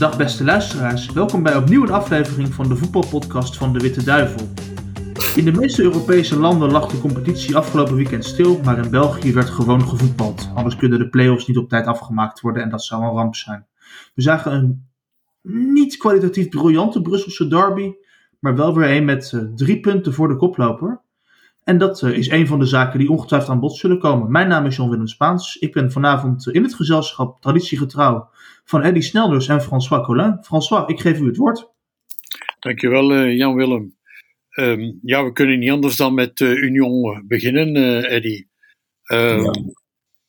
Dag beste luisteraars, welkom bij opnieuw een aflevering van de voetbalpodcast van de Witte Duivel. In de meeste Europese landen lag de competitie afgelopen weekend stil, maar in België werd gewoon gevoetbald. Anders kunnen de play-offs niet op tijd afgemaakt worden en dat zou een ramp zijn. We zagen een niet kwalitatief briljante Brusselse derby, maar wel weer een met uh, drie punten voor de koploper. En dat uh, is een van de zaken die ongetwijfeld aan bod zullen komen. Mijn naam is Jan-Willem Spaans. Ik ben vanavond in het gezelschap traditiegetrouw van Eddy Snelders en François Collin. François, ik geef u het woord. Dankjewel uh, Jan-Willem. Um, ja, we kunnen niet anders dan met uh, Union beginnen, uh, Eddy. Um, ja.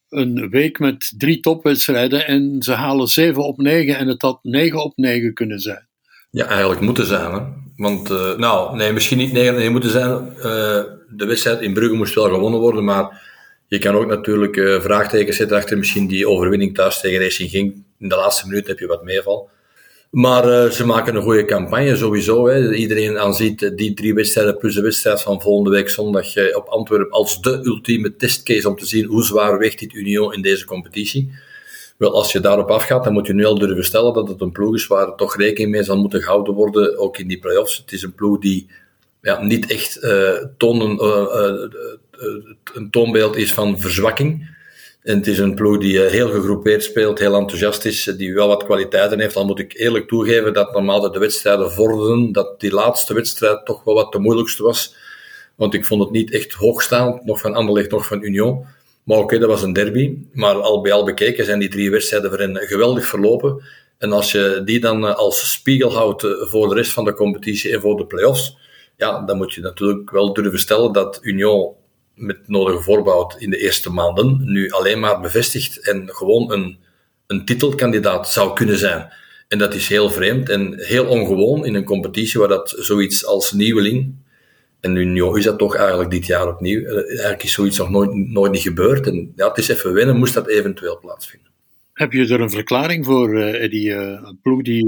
Een week met drie topwedstrijden en ze halen 7 op 9 en het had 9 op 9 kunnen zijn. Ja, eigenlijk moeten zijn. Hè? Want, uh, nou, nee, misschien niet 9 op 9 moeten zijn. de wedstrijd in Brugge moest wel gewonnen worden, maar je kan ook natuurlijk vraagtekens zetten achter misschien die overwinning thuis tegen Racing ging. In de laatste minuut heb je wat meeval. Maar uh, ze maken een goede campagne sowieso. Hè. Iedereen aanziet die drie wedstrijden plus de wedstrijd van volgende week zondag uh, op Antwerpen als de ultieme testcase om te zien hoe zwaar weegt dit Union in deze competitie. Wel, als je daarop afgaat, dan moet je nu al durven stellen dat het een ploeg is waar toch rekening mee zal moeten gehouden worden, ook in die play-offs. Het is een ploeg die ja, niet echt uh, een toonbeeld is van verzwakking. En het is een ploeg die eh, heel gegroepeerd speelt, heel enthousiast is, die wel wat kwaliteiten heeft. Dan moet ik eerlijk toegeven dat normaal de wedstrijden vorderden, dat die laatste wedstrijd toch wel wat de moeilijkste was. Want ik vond het niet echt hoogstaand, nog van Anderlecht, nog van Union. Maar oké, dat was een derby. Maar al bij al bekeken zijn die drie wedstrijden voor hen geweldig verlopen. En als je die dan eh, als spiegel houdt eh, voor de rest van de competitie en voor de play-offs, ja, dan moet je natuurlijk wel durven stellen dat Union met nodige voorbouw in de eerste maanden nu alleen maar bevestigd en gewoon een, een titelkandidaat zou kunnen zijn. En dat is heel vreemd en heel ongewoon in een competitie waar dat zoiets als nieuweling, en nu is dat toch eigenlijk dit jaar opnieuw, eh, eigenlijk is zoiets nog nooit, nooit niet gebeurd. En ja, het is even wennen, moest dat eventueel plaatsvinden. Heb je er een verklaring voor, uh, Eddie? Een ploeg die,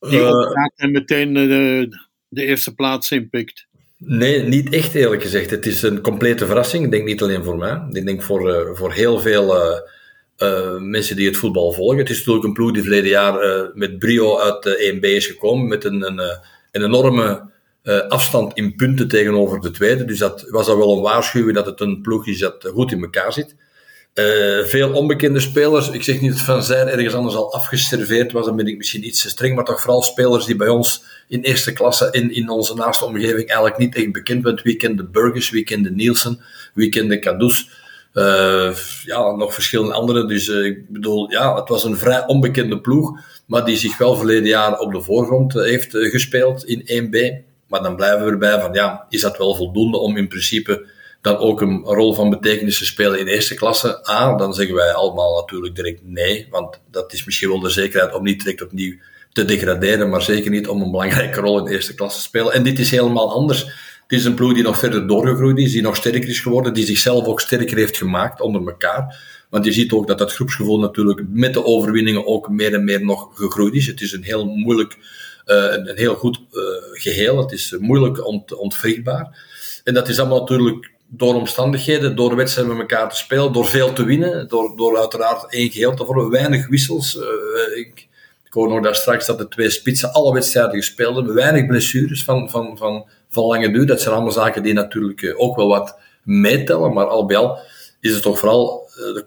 die uh, en meteen de, de eerste plaats inpikt? Nee, niet echt eerlijk gezegd. Het is een complete verrassing. Ik denk niet alleen voor mij. Ik denk voor, uh, voor heel veel uh, uh, mensen die het voetbal volgen. Het is natuurlijk een ploeg die verleden jaar met brio uit de 1B is gekomen. Met een, een, een enorme afstand in punten tegenover de tweede. Dus dat was al wel een waarschuwing dat het een ploeg is dat goed in elkaar zit. Uh, veel onbekende spelers. Ik zeg niet dat Van Zijr ergens anders al afgeserveerd was, dan ben ik misschien iets te streng, maar toch vooral spelers die bij ons in eerste klasse in, in onze naaste omgeving eigenlijk niet echt bekend zijn. Wie kende Burgers, wie kende Nielsen, wie kende Cadus. Uh, ja, nog verschillende anderen. Dus uh, ik bedoel, ja, het was een vrij onbekende ploeg, maar die zich wel verleden jaar op de voorgrond heeft gespeeld in 1B. Maar dan blijven we erbij van, ja, is dat wel voldoende om in principe dan ook een rol van betekenis te spelen in eerste klasse? A, dan zeggen wij allemaal natuurlijk direct nee, want dat is misschien wel de zekerheid om niet direct opnieuw te degraderen, maar zeker niet om een belangrijke rol in de eerste klasse te spelen. En dit is helemaal anders. Het is een ploeg die nog verder doorgegroeid is, die nog sterker is geworden, die zichzelf ook sterker heeft gemaakt onder elkaar. Want je ziet ook dat dat groepsgevoel natuurlijk met de overwinningen ook meer en meer nog gegroeid is. Het is een heel moeilijk, uh, een, heel goed uh, geheel. Het is moeilijk ont, ontwrichtbaar. En dat is allemaal natuurlijk door omstandigheden, door wedstrijden met elkaar te spelen, door veel te winnen, door, uiteraard één geheel te vormen, weinig wissels. Uh, ik, ik hoor nog daar straks dat de twee spitsen alle wedstrijden gespeeld hebben, weinig blessures van, van, van, van lange duur. Dat zijn allemaal zaken die natuurlijk uh, ook wel wat meetellen, maar al bij al is het toch vooral de,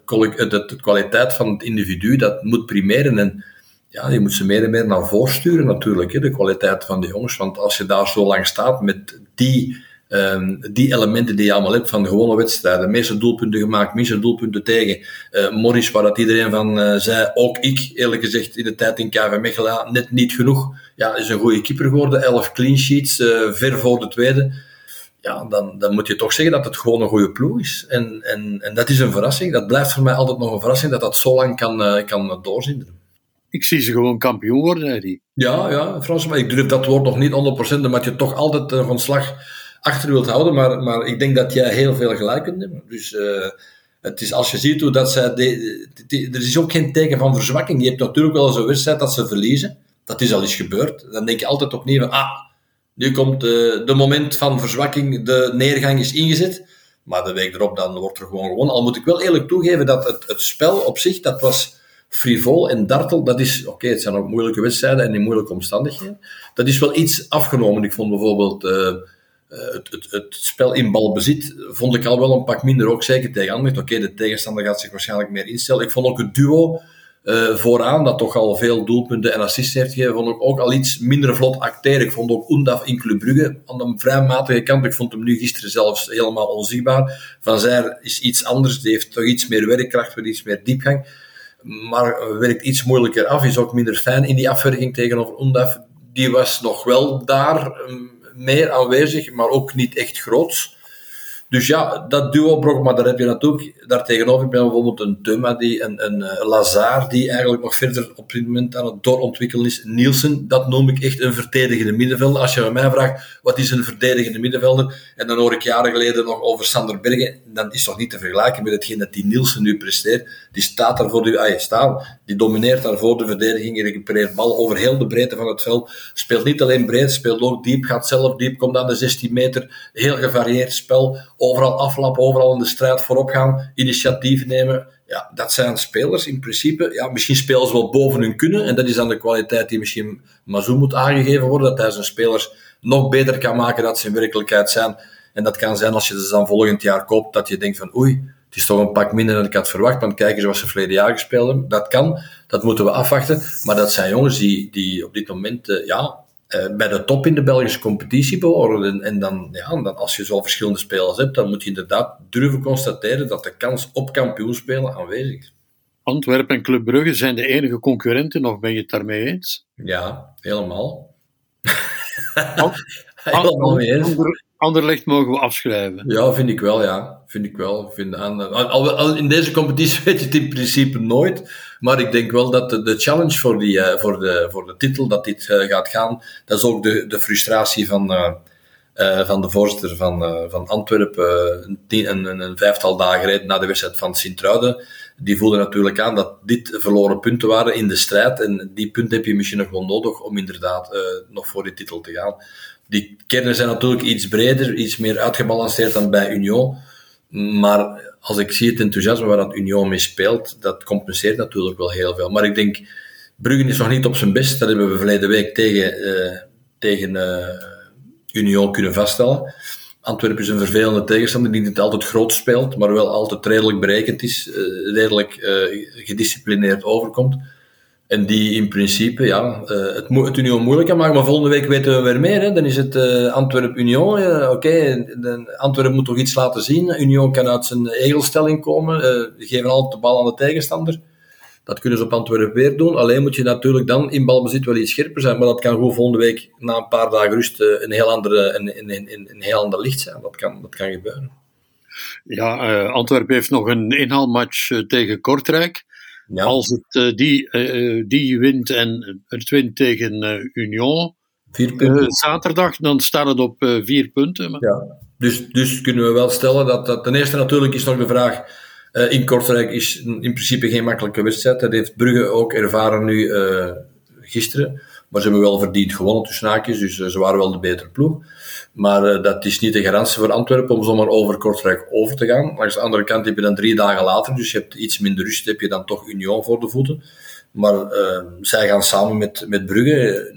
de, de, kwaliteit van het individu dat moet primeren. En ja, je moet ze meer en meer naar voren sturen natuurlijk, hè, de kwaliteit van de jongens. Want als je daar zo lang staat met die Um, die elementen die je allemaal hebt van de gewone wedstrijden. Meeste doelpunten gemaakt, meeste doelpunten tegen. Uh, Morris, waar dat iedereen van uh, zei, ook ik, eerlijk gezegd, in de tijd in KV Mechelen, net niet genoeg. Ja, is een goede keeper geworden. Elf clean sheets, uh, ver voor de tweede. Ja, dan, dan moet je toch zeggen dat het gewoon een goede ploeg is. En, en, en dat is een verrassing. Dat blijft voor mij altijd nog een verrassing, dat dat zo lang kan, kan doorzien. Ik zie ze gewoon kampioen worden, Eddie. Ja, ja, Frans, maar ik durf dat woord nog niet 100%, maar je toch altijd van slag achter wilt houden. Maar, maar ik denk dat jij heel veel gelijk kunt nemen. Dus uh, het is, als je ziet hoe dat zij. Er is ook geen teken van verzwakking. Je hebt natuurlijk wel zo'n wedstrijd dat ze verliezen. Dat is al eens gebeurd. Dan denk je altijd opnieuw ah, nu komt de, de moment van verzwakking, de neergang is ingezet. Maar de week erop dan wordt er gewoon gewonnen. Al moet ik wel eerlijk toegeven dat het, het spel op zich, dat was frivol en dartel, dat is, oké, het zijn ook moeilijke wedstrijden en in moeilijke omstandigheden. Dat is wel iets afgenomen. Ik vond bijvoorbeeld uh, het, het, het, spel in balbezit, vond ik al wel een pak minder, ook zeker tegen Anderlecht. Oké, de tegenstander gaat zich waarschijnlijk meer instellen. Ik vond ook het duo uh, vooraan, dat toch al veel doelpunten en assists heeft gegeven, vond ik ook al iets minder vlot acteren. Ik vond ook Oendaf in Club Brugge aan een vrij matige kant. Ik vond hem nu gisteren zelfs helemaal onzichtbaar. Van Zijr is iets anders, die heeft toch iets meer werkkracht, met iets meer diepgang. Maar werkt iets moeilijker af, is ook minder fijn in die afwerking tegenover Oendaf. Die was nog wel daar um, meer aanwezig, maar ook niet echt groots. Dus ja, dat duo maar daar heb je natuurlijk, daar tegenover heb je bijvoorbeeld een Thuma, die, een, een, een Lazar, die eigenlijk nog verder op dit moment aan het doorontwikkelen is. Nielsen, dat noem ik echt een verdedigende middenvelder. Als je aan mij vraagt, wat is een verdedigende middenvelder? En dan hoor ik jaren geleden nog over Sander Bergen, dan is toch niet te vergelijken met hetgeen dat die Nielsen nu presteert. Die staat daar voor de, ah, staat, die domineert daarvoor de verdediging, recupereert bal over heel de breedte van het veld. Speelt niet alleen breed, speelt ook diep, gaat zelf diep, komt aan de 16 meter. Heel gevarieerd spel overal aflappen, overal in de strijd voorop gaan, initiatief nemen. Ja, dat zijn spelers in principe. Ja, misschien spelen ze wel boven hun kunnen. En dat is dan de kwaliteit die misschien Mazou moet aangegeven worden. Dat hij zijn spelers nog beter kan maken dan ze in werkelijkheid zijn. En dat kan zijn als je ze dan volgend jaar koopt, dat je denkt van oei, het is toch een pak minder dan ik had verwacht. Want kijken zoals ze verleden jaar gespeeld hebben. Dat kan, dat moeten we afwachten. Maar dat zijn jongens die, die op dit moment uh, ja, uh, bij de top in de Belgische competitie behoren. En, dan, ja, dan, als je zo verschillende spelers hebt, dan moet je inderdaad durven constateren dat de kans op kampioenspelen aanwezig is. Antwerpen en Club Brugge zijn de enige concurrenten, of ben je het daarmee eens? Ja, helemaal. helemaal mee eens. Anderlecht mogen we afschrijven. Ja, vind ik wel, ja. Vind ik wel. Vind aan, al, al, in deze competitie weet je het in principe nooit. Maar ik denk wel dat de, de challenge voor, die, uh, voor, de, voor de titel, dat dit uh, gaat gaan, dat is ook de, de frustratie van, van de voorzitter van, van Antwerpen. een, een, een, vijftal dagen geleden na de wedstrijd van Sint-Truiden. Die voelde natuurlijk aan dat dit verloren punten waren in de strijd. En die punten heb je misschien nog wel nodig om inderdaad nog voor die titel te gaan die kernen zijn natuurlijk iets breder, iets meer uitgebalanceerd dan bij Union. Maar als ik zie het enthousiasme waar dat Union mee speelt, dat compenseert natuurlijk wel heel veel. Maar ik denk, Bruggen is nog niet op zijn best. Dat hebben we verleden week tegen, uh, tegen uh, Union kunnen vaststellen. Antwerpen is een vervelende tegenstander die niet altijd groot speelt, maar wel altijd redelijk berekend is, uh, redelijk gedisciplineerd overkomt. En die in principe ja, uh, het, het Union moeilijker maken. Maar volgende week weten we weer meer. Hè. Dan is het uh, Antwerp-Union. Uh, Oké, okay. Antwerp moet toch iets laten zien. Union kan uit zijn egelstelling komen. Die geven altijd de bal aan de tegenstander. Dat kunnen ze op Antwerp weer doen. Alleen moet je natuurlijk dan in balbezit wel iets scherper zijn. Maar dat kan gewoon volgende week na een paar dagen rust een, heel andere, een, een, heel ander licht zijn. Dat kan, dat kan gebeuren. Ja, Antwerpen heeft nog een inhaalmatch tegen Kortrijk. Ja. Als het uh, die, uh, die wint en het wint tegen uh, Union zaterdag, dan staat het op vier punten. Maar... Ja. Dus, dus kunnen we wel stellen dat, dat ten eerste natuurlijk is nog de vraag. in Kortrijk is in principe geen makkelijke wedstrijd. Dat heeft Brugge ook ervaren nu gisteren. Maar ze hebben wel verdiend gewonnen tussen haakjes, dus ze waren wel de betere ploeg. Maar uh, dat is niet de garantie voor Antwerpen om zomaar over Kortrijk over te gaan. Langs de andere kant heb je dan drie dagen later, dus je hebt iets minder rust, heb je dan toch Union voor de voeten. Maar uh, zij gaan samen met, met Brugge,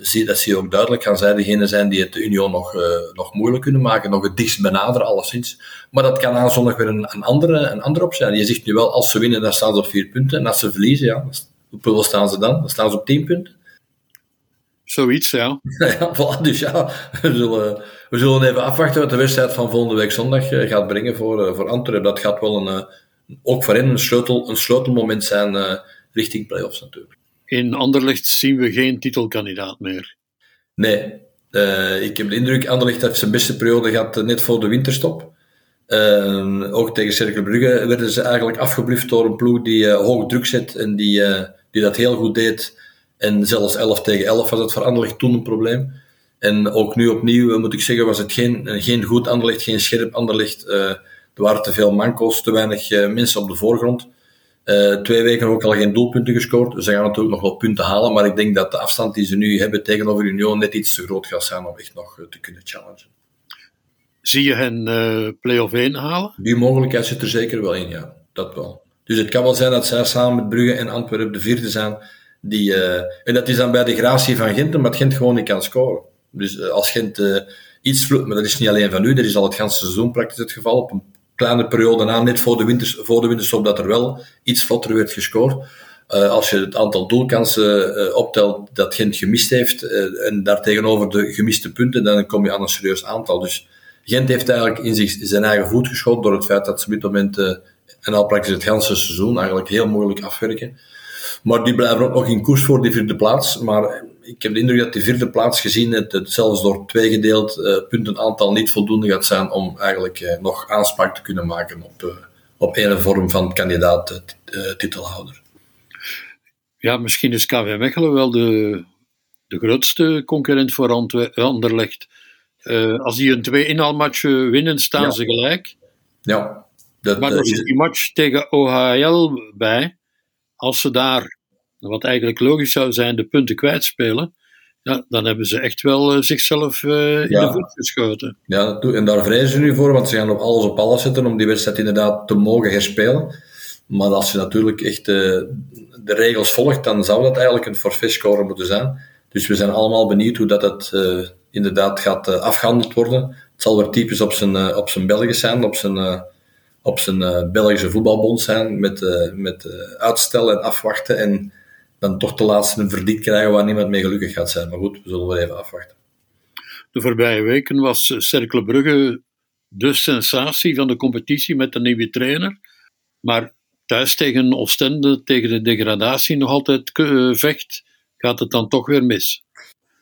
zie, dat zie je ook duidelijk, gaan zij degene zijn die het Union nog, uh, nog moeilijk kunnen maken, nog het dichtst benaderen, alleszins. Maar dat kan aan zondag weer een, een, andere, een andere optie zijn. Je zegt nu wel, als ze winnen, dan staan ze op vier punten. En als ze verliezen, ja, hoeveel staan ze dan? Dan staan ze op tien punten. Zoiets, ja. ja, dus ja, we zullen, we zullen even afwachten wat de wedstrijd van volgende week zondag eh, gaat brengen voor, eh, voor Antwerpen. Dat gaat wel een, eh, ook voor hen een, sleutel, een sleutelmoment zijn richting play-offs natuurlijk. In Anderlecht zien we geen titelkandidaat meer. Nee, ik heb de indruk, Anderlecht heeft zijn beste periode gehad net voor de winterstop. ook tegen Cercle Brugge werden ze eigenlijk afgebluft door een ploeg die hoog druk zet en die, die dat heel goed deed en zelfs 11 tegen 11 was het voor Anderlecht toen een probleem. En ook nu opnieuw, eh, moet ik zeggen, was het geen, eh, geen goed Anderlecht, geen scherp Anderlecht. Uh, er waren te veel mankels, te weinig uh, mensen op de voorgrond. Uh, twee weken ook al geen doelpunten gescoord. Ze gaan natuurlijk nog wel punten halen, maar ik denk dat de afstand die ze nu hebben tegenover Union net iets te groot gaat zijn om echt nog te kunnen challengen. Zie je hen play-off 1 halen? Die mogelijkheid zit er zeker wel in, ja. Dat wel. Dus het kan wel zijn dat zij samen met Brugge en Antwerpen de vierde zijn. Die, uh, en dat is dan bij de gratie van Gent, omdat Gent gewoon niet kan scoren. Dus uh, als Gent uh, iets vloeit, maar dat is niet alleen van nu, dat is al het ganse seizoen praktisch het geval. Op een kleine periode na, net voor de, winters, voor de winterstop, dat er wel iets vlotter werd gescoord. Als je het aantal doelkansen optelt dat Gent gemist heeft en daartegenover de gemiste punten, dan kom je aan een serieus aantal. Dus Gent heeft eigenlijk in zich zijn eigen voet geschoten door het feit dat ze op dit moment en al praktisch het hele seizoen eigenlijk heel moeilijk afwerken. Maar die blijven ook nog in koers voor die vierde plaats. Maar ik heb de indruk dat die vierde plaats gezien het, het zelfs door twee gedeeld uh, puntenaantal niet voldoende gaat zijn om eigenlijk uh, nog aanspraak te kunnen maken op, uh, op een vorm van kandidaat titelhouder. Ja, misschien is KV Mechelen wel de, de grootste concurrent voor Anderlecht. als die een twee inhaalmatchen winnen, staan ja. ze gelijk. Ja. Dat, maar er zit die match tegen OHL bij. Als ze daar wat eigenlijk logisch zou zijn, de punten kwijtspelen, ja, dan hebben ze echt wel uh, zichzelf uh, in ja. de voet geschoten. Ja, en daar vrezen ze nu voor, want ze gaan op alles op alles zetten om die wedstrijd inderdaad te mogen herspelen. Maar als je natuurlijk echt uh, de regels volgt, dan zou dat eigenlijk een forfait moeten zijn. Dus we zijn allemaal benieuwd hoe dat het inderdaad gaat afgehandeld worden. Het zal weer typisch op zijn, op zijn Belgisch zijn, op zijn op zijn Belgische voetbalbond zijn, met, met uitstel en afwachten en dan toch de laatste een verdikt krijgen waar niemand mee gelukkig gaat zijn. Maar goed, we zullen wel even afwachten. De voorbije weken was Cercle Brugge de sensatie van de competitie met de nieuwe trainer. Maar thuis tegen Oostende, tegen de degradatie nog altijd vecht, gaat het dan toch weer mis.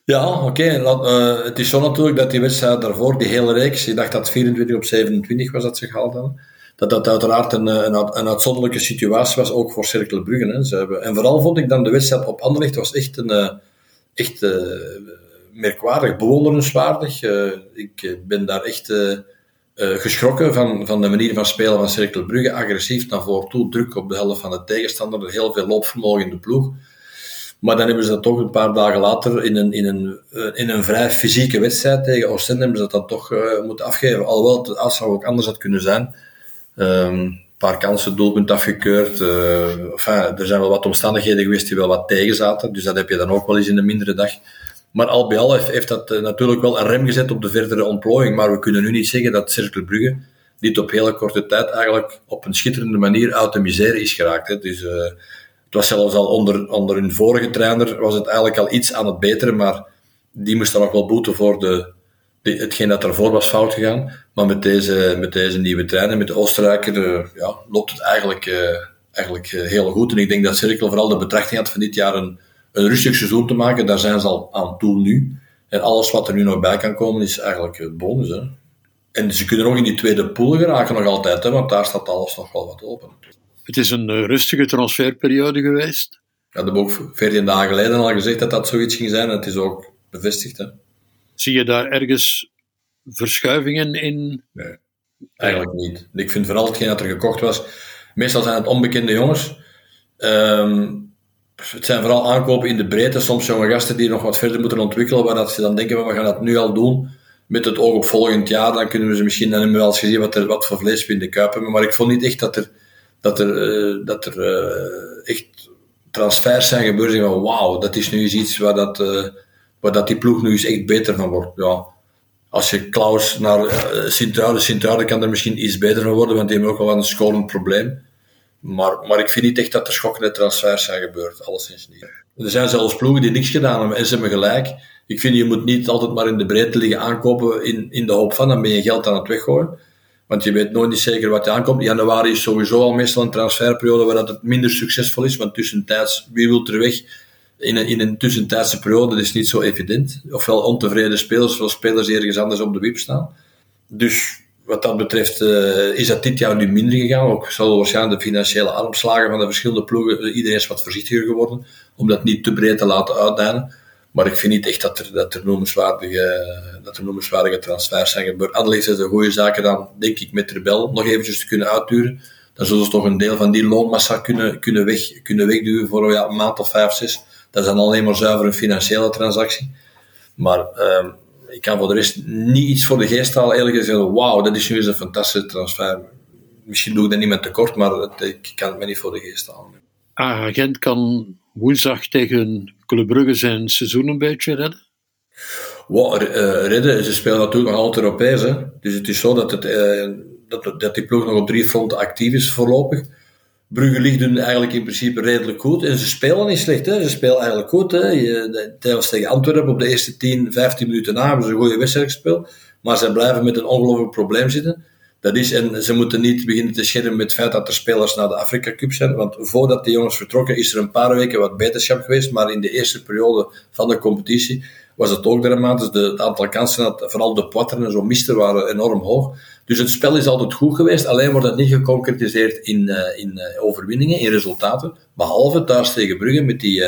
Ja, oké. Okay. Uh, het is zo natuurlijk dat die wedstrijd daarvoor, die hele reeks, ik dacht dat 24 op 27 was dat ze gehaald hadden dat dat uiteraard een, een, een uitzonderlijke situatie was, ook voor Cercle Brugge. Hè. Ze hebben, en vooral vond ik dan de wedstrijd op Anderlecht was echt, een, eh, echt uh, merkwaardig, bewonderenswaardig. Ik ben daar echt geschrokken van, van de manier van spelen van Brugge. Agressief naar voren toe, druk op de helft van de tegenstander, heel veel loopvermogen in de ploeg. Maar dan hebben ze dat toch een paar dagen later in een, in een, in een vrij fysieke wedstrijd tegen Oostende hebben ze dat dan toch moeten afgeven. Alhoewel het uitslag ook anders had kunnen zijn. Um, paar kansen, doelpunt afgekeurd. Enfin, er zijn wel wat omstandigheden geweest die wel wat tegenzaten. Dus dat heb je dan ook wel eens in een mindere dag. Maar al bij al heeft, dat uh, natuurlijk wel een rem gezet op de verdere ontplooiing. Maar we kunnen nu niet zeggen dat Cercle Brugge dit op hele korte tijd eigenlijk op een schitterende manier uit de misère is geraakt. Hè. Dus, uh, het was zelfs al onder, onder hun vorige trainer was het eigenlijk al iets aan het beteren, maar die moest dan ook wel boeten voor de, hetgeen dat ervoor was fout gegaan. Maar met deze, met deze nieuwe trein met de Oostenrijker uh, ja, loopt het eigenlijk, uh, eigenlijk uh, heel goed. En ik denk dat Cirkel vooral de betrachting had van dit jaar een, een rustig seizoen te maken. Daar zijn ze al aan toe nu. En alles wat er nu nog bij kan komen is eigenlijk bonus. Hè. En ze kunnen ook in die tweede pool geraken nog altijd, hè, want daar staat alles nog wel wat open. Het is een rustige transferperiode geweest. Ja, dat heb ook 14 dagen geleden al gezegd dat dat zoiets ging zijn. En het is ook bevestigd. Hè. Zie je daar ergens verschuivingen in? Nee, eigenlijk niet. Ik vind vooral hetgeen dat er gekocht was. Meestal zijn het onbekende jongens. Um, het zijn vooral aankopen in de breedte. Soms jonge gasten die nog wat verder moeten ontwikkelen, waar dat ze dan denken, we gaan dat nu al doen. Met het oog op volgend jaar, dan kunnen we ze misschien, dan hebben we wel eens gezien wat, er, wat voor vlees we in de kuip hebben. Maar ik vond niet echt dat er, dat er, uh, dat er uh, echt transfers zijn gebeurd. Van wauw, dat is nu eens iets waar dat... Uh, waar dat die ploeg nu eens echt beter van wordt. Ja, als je Klaus naar uh, Sint-Truiden, Sint-Truiden kan er misschien iets beter van worden, want die hebben ook wel een scorend probleem. Maar, maar ik vind niet echt dat er schokkende transfers zijn gebeurd, alleszins niet. Er zijn zelfs ploegen die niks gedaan hebben en ze hebben gelijk. Ik vind, je moet niet altijd maar in de breedte liggen aankopen in, in de hoop van, dan ben je geld aan het weggooien. Want je weet nooit niet zeker wat je aankomt. Januari is sowieso al meestal een transferperiode waar dat het minder succesvol is, want tussentijds, wie wil er weg? In een, in een tussentijdse periode is niet zo evident. Ofwel ontevreden spelers, ofwel spelers ergens anders op de wip staan. Dus wat dat betreft uh, is dat dit jaar nu minder gegaan. Ook zal waarschijnlijk de financiële armslagen van de verschillende ploegen, eh, iedereen is wat voorzichtiger geworden, om dat niet te breed te laten uitdijnen. Maar ik vind niet echt dat er, dat er, noemenswaardige, dat er noemenswaardige transfers zijn gebeurd. Anderlecht is de goede zaken dan, denk ik, met Rebel nog eventjes te kunnen uitduren. Dan zullen ze toch een deel van die loonmassa kunnen, kunnen, weg, kunnen wegduwen voor ja, een maand of vijf, zes. Dat is dan alleen maar zuiver een financiële transactie. Maar uh, ik kan voor de rest niet iets voor de geest halen, eerlijk gezegd. Wauw, dat is nu eens een fantastische transfer. misschien doe ik dat niet met tekort, maar het, ik kan het me niet voor de geest halen. Agent kan woensdag tegen Club Brugge zijn seizoen een beetje redden? Wow, redden, ze spelen natuurlijk nog altijd Europees. Hè? Dus het is zo dat, het, dat, dat die ploeg nog op drie fronten actief is voorlopig. Brugge ligt eigenlijk in principe redelijk goed. En ze spelen niet slecht, hè. ze spelen eigenlijk goed. Hè. Je, tegen Antwerpen op de eerste 10, 15 minuten na hebben ze een goede wedstrijd. Maar ze blijven met een ongelooflijk probleem zitten. Dat is, en ze moeten niet beginnen te schermen met het feit dat er spelers naar de Afrika Cup zijn. Want voordat die jongens vertrokken is er een paar weken wat beterschap geweest. Maar in de eerste periode van de competitie was het ook dramatisch. De, het aantal kansen, vooral de poitres en zo misten, waren enorm hoog. Dus het spel is altijd goed geweest, alleen wordt het niet geconcretiseerd in, uh, in uh, overwinningen, in resultaten. Behalve thuis tegen Brugge met die, uh,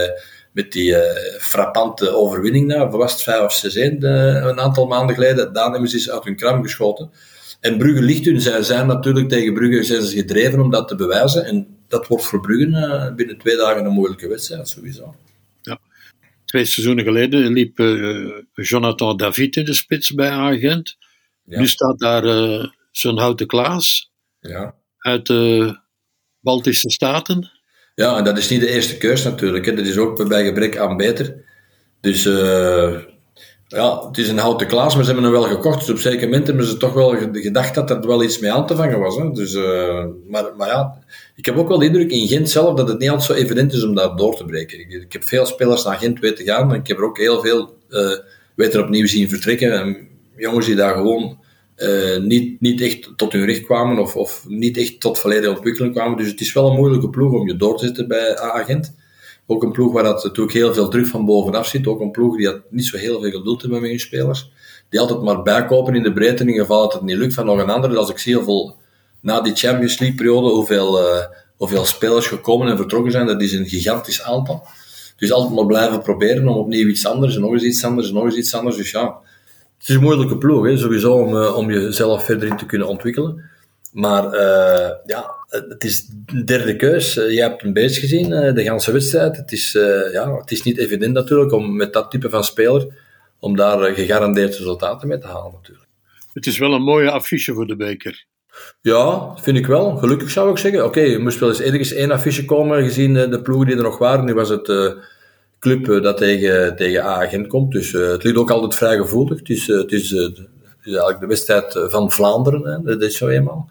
met die frappante overwinning daar, was het 5 of 6-1 een aantal maanden geleden. Daar hebben ze uit hun kram geschoten. En Brugge ligt hun, zij zijn natuurlijk tegen Brugge zijn gedreven om dat te bewijzen. En dat wordt voor Brugge binnen twee dagen een moeilijke wedstrijd, sowieso. Twee seizoenen geleden liep Jonathan David in de spits bij Agent. Nu staat daar uh, zo'n houten Klaas ja. uit de Baltische Staten. Ja, en dat is niet de eerste keus natuurlijk. Hè. Dat is ook bij gebrek aan beter. Dus uh, ja, het is een houten Klaas, maar ze hebben hem wel gekocht. Dus op zeker moment hebben ze toch wel gedacht dat er wel iets mee aan te vangen was. Hè. Dus, uh, maar, maar ja, ik heb ook wel de indruk in Gent zelf dat het niet altijd zo evident is om daar door te breken. Ik, ik heb veel spelers naar Gent weten gaan, en ik heb er ook heel veel weten opnieuw zien vertrekken. En jongens die daar gewoon uh, niet, niet echt tot hun recht kwamen of, of niet echt tot volledige ontwikkeling kwamen. Dus het is wel een moeilijke ploeg om je door te zetten bij Agent. Ook een ploeg waar dat natuurlijk heel veel druk van bovenaf zit. Ook een ploeg die had niet zo heel veel geduld hebben met hun spelers. Die altijd maar bijkopen in de breedte in geval dat het niet lukt van nog een ander. Als ik zie hoeveel, na die Champions League periode, hoeveel, uh, hoeveel spelers gekomen en vertrokken zijn, dat is een gigantisch aantal. Dus altijd maar blijven proberen om opnieuw iets anders en nog eens iets anders en nog eens iets anders. Dus ja, het is een moeilijke ploeg, hè, sowieso, om, uh, om jezelf verder in te kunnen ontwikkelen. Maar uh, ja, het is de derde keus. Uh, je hebt een beest gezien, de ganse wedstrijd. Het is, ja, het is niet evident natuurlijk om met dat type van speler om daar gegarandeerd resultaten mee te halen natuurlijk. Het is wel een mooie affiche voor de beker. Ja, vind ik wel. Gelukkig zou ik zeggen. Oké, okay, er moest wel eens ergens één affiche komen, gezien de ploegen die er nog waren. Nu was het club eh, dat tegen, tegen A-agent komt. Dus uh, het ligt ook altijd vrij gevoelig. Het is, uh, het is, het is eigenlijk de wedstrijd van Vlaanderen, hè. dat is zo eenmaal.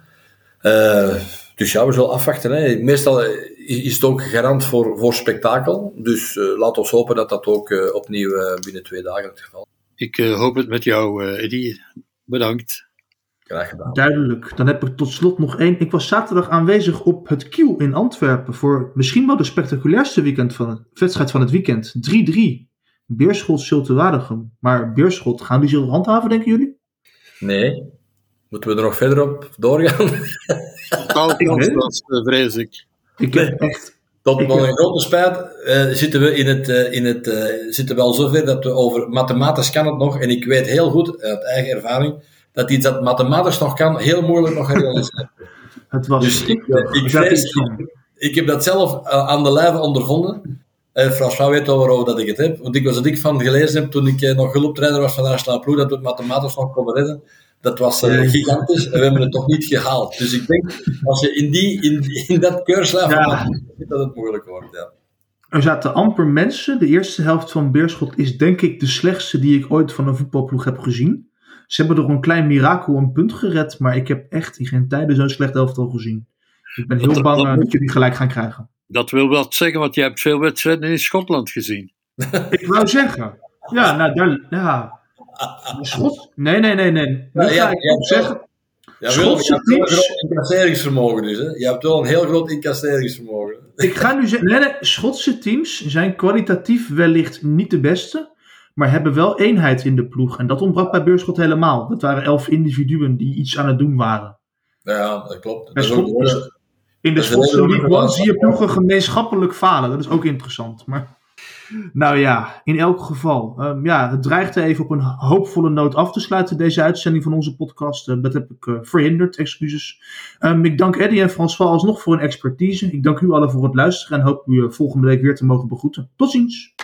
Dus ja, we zullen afwachten. Hè. Meestal is het ook garant voor, voor spektakel. Dus laten we hopen dat dat ook opnieuw binnen twee dagen het geval is. Ik hoop het met jou, Eddie. Bedankt. Graag gedaan. Duidelijk. Dan heb ik tot slot nog één. Ik was zaterdag aanwezig op het Kiel in Antwerpen voor misschien wel de spectaculairste weekend van het, wedstrijd van het weekend. 3-3. Beerschot Zulte Waregem. Maar Beerschot, gaan die zich handhaven, denken jullie? Nee. Moeten we er nog verder op doorgaan? dat vrees ik. Ik heb echt... Tot mijn grote spijt uh, zitten we in het, uh, in het, uh, zitten we al zover dat we over mathematisch kan het nog. En ik weet heel goed, uit eigen ervaring, dat iets dat mathematisch nog kan, heel moeilijk nog realiseren. Het was dus ik, ik, vrees, ik, heb dat zelf aan de lijve ondervonden. Uh, François weet waarover dat ik het heb. Want ik was er dik van gelezen heb toen ik uh, nog hulptrainer was van Ploeg, dat we het mathematisch nog konden redden. Dat was uh, gigantisch en we hebben het toch niet gehaald. Dus ik denk, als je in, die, in, in dat keurslijf ja. dat het moeilijk wordt. Ja. Er zaten amper mensen. De eerste helft van Beerschot is denk ik de slechtste die ik ooit van een voetbalploeg heb gezien. Ze hebben door een klein mirakel een punt gered, maar ik heb echt in geen tijden zo'n slecht elftal gezien. Ik ben heel dat, bang dat, dat jullie gelijk gaan krijgen. Dat wil wel zeggen, want je hebt veel wedstrijden in Schotland gezien. ik wou zeggen. Ja, nou, daar, ja. Schot? Nee, nee, nee, nee. Nu ja, ik ook zeggen. Ja, Schotse je hebt teams... een incasseringsvermogen dus. Hè? Je hebt wel een heel groot incasseringsvermogen. Ik ga nu zeggen, nee, nee, Schotse teams zijn kwalitatief wellicht niet de beste maar hebben wel eenheid in de ploeg. En dat ontbrak bij Beurschot helemaal. Dat waren elf individuen die iets aan het doen waren. Ja, dat klopt. Dat Schot, in de Schotse League One zie je ploegen gemeenschappelijk falen. Dat is ook interessant. Maar, nou ja, in elk geval. Um, ja, het dreigde even op een hoopvolle noot af te sluiten, deze uitzending van onze podcast. Uh, dat heb ik uh, verhinderd, excuses. Um, ik dank Eddie en François alsnog voor hun expertise. Ik dank u allen voor het luisteren en hoop u uh, volgende week weer te mogen begroeten. Tot ziens!